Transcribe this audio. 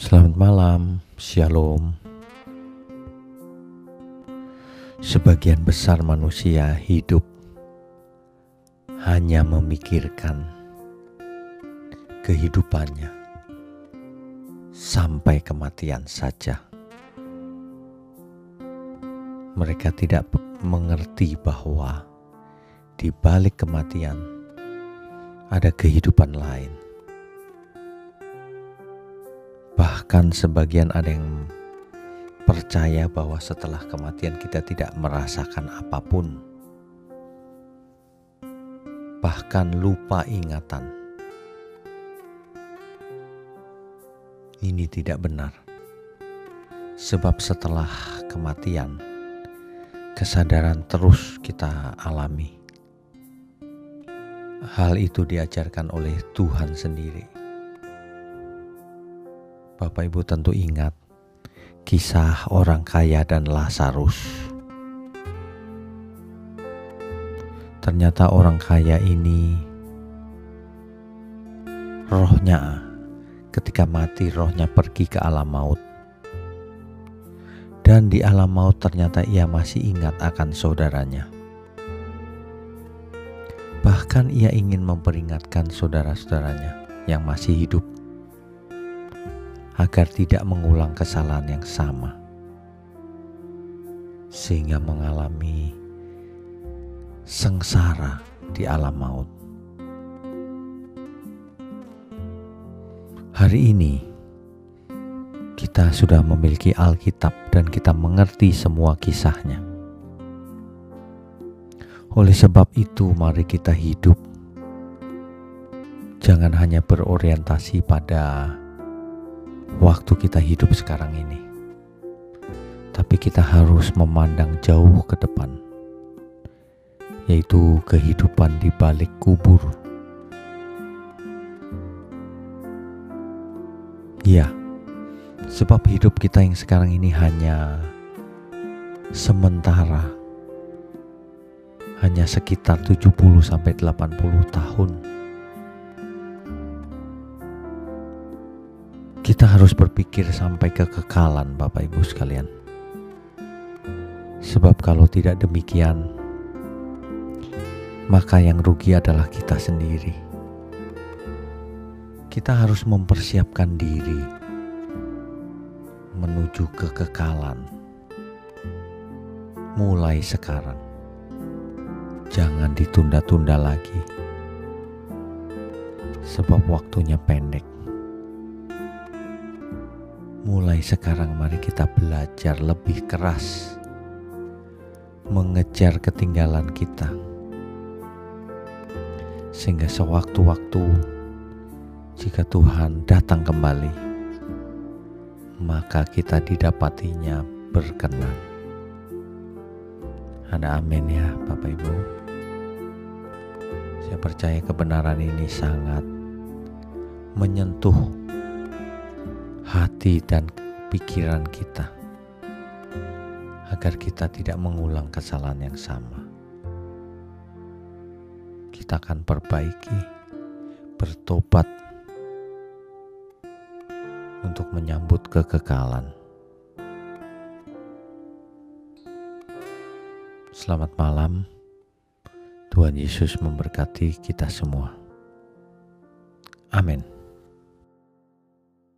Selamat malam, Shalom. Sebagian besar manusia hidup hanya memikirkan kehidupannya sampai kematian saja. Mereka tidak mengerti bahwa di balik kematian ada kehidupan lain. Bahkan sebagian ada yang percaya bahwa setelah kematian kita tidak merasakan apa pun. Bahkan lupa ingatan. Ini tidak benar. Sebab setelah kematian, kesadaran terus kita alami. Hal itu diajarkan oleh Tuhan sendiri Bapak Ibu tentu ingat kisah orang kaya dan Lazarus. Ternyata orang kaya ini rohnya ketika mati rohnya pergi ke alam maut. Dan di alam maut ternyata ia masih ingat akan saudaranya. Bahkan ia ingin memperingatkan saudara-saudaranya yang masih hidup agar tidak mengulang kesalahan yang sama, sehingga mengalami sengsara di alam maut. Hari ini kita sudah memiliki Alkitab dan kita mengerti semua kisahnya. Oleh sebab itu, mari kita hidup. Jangan hanya berorientasi pada waktu kita hidup sekarang ini. Tapi kita harus memandang jauh ke depan, yaitu kehidupan di balik kubur. Ya, sebab hidup kita yang sekarang ini hanya sementara hanya sekitar 70 sampai 80 tahun Kita harus berpikir sampai kekekalan Bapak Ibu sekalian. Sebab kalau tidak demikian, maka yang rugi adalah kita sendiri. Kita harus mempersiapkan diri menuju kekekalan mulai sekarang. Jangan ditunda-tunda lagi, sebab waktunya pendek. Mulai sekarang mari kita belajar lebih keras mengejar ketinggalan kita. Sehingga sewaktu-waktu jika Tuhan datang kembali, maka kita didapatinya berkenan. Ada amin ya Bapak Ibu. Saya percaya kebenaran ini sangat menyentuh hati dan pikiran kita agar kita tidak mengulang kesalahan yang sama. Kita akan perbaiki, bertobat untuk menyambut kekekalan. Selamat malam. Tuhan Yesus memberkati kita semua. Amin.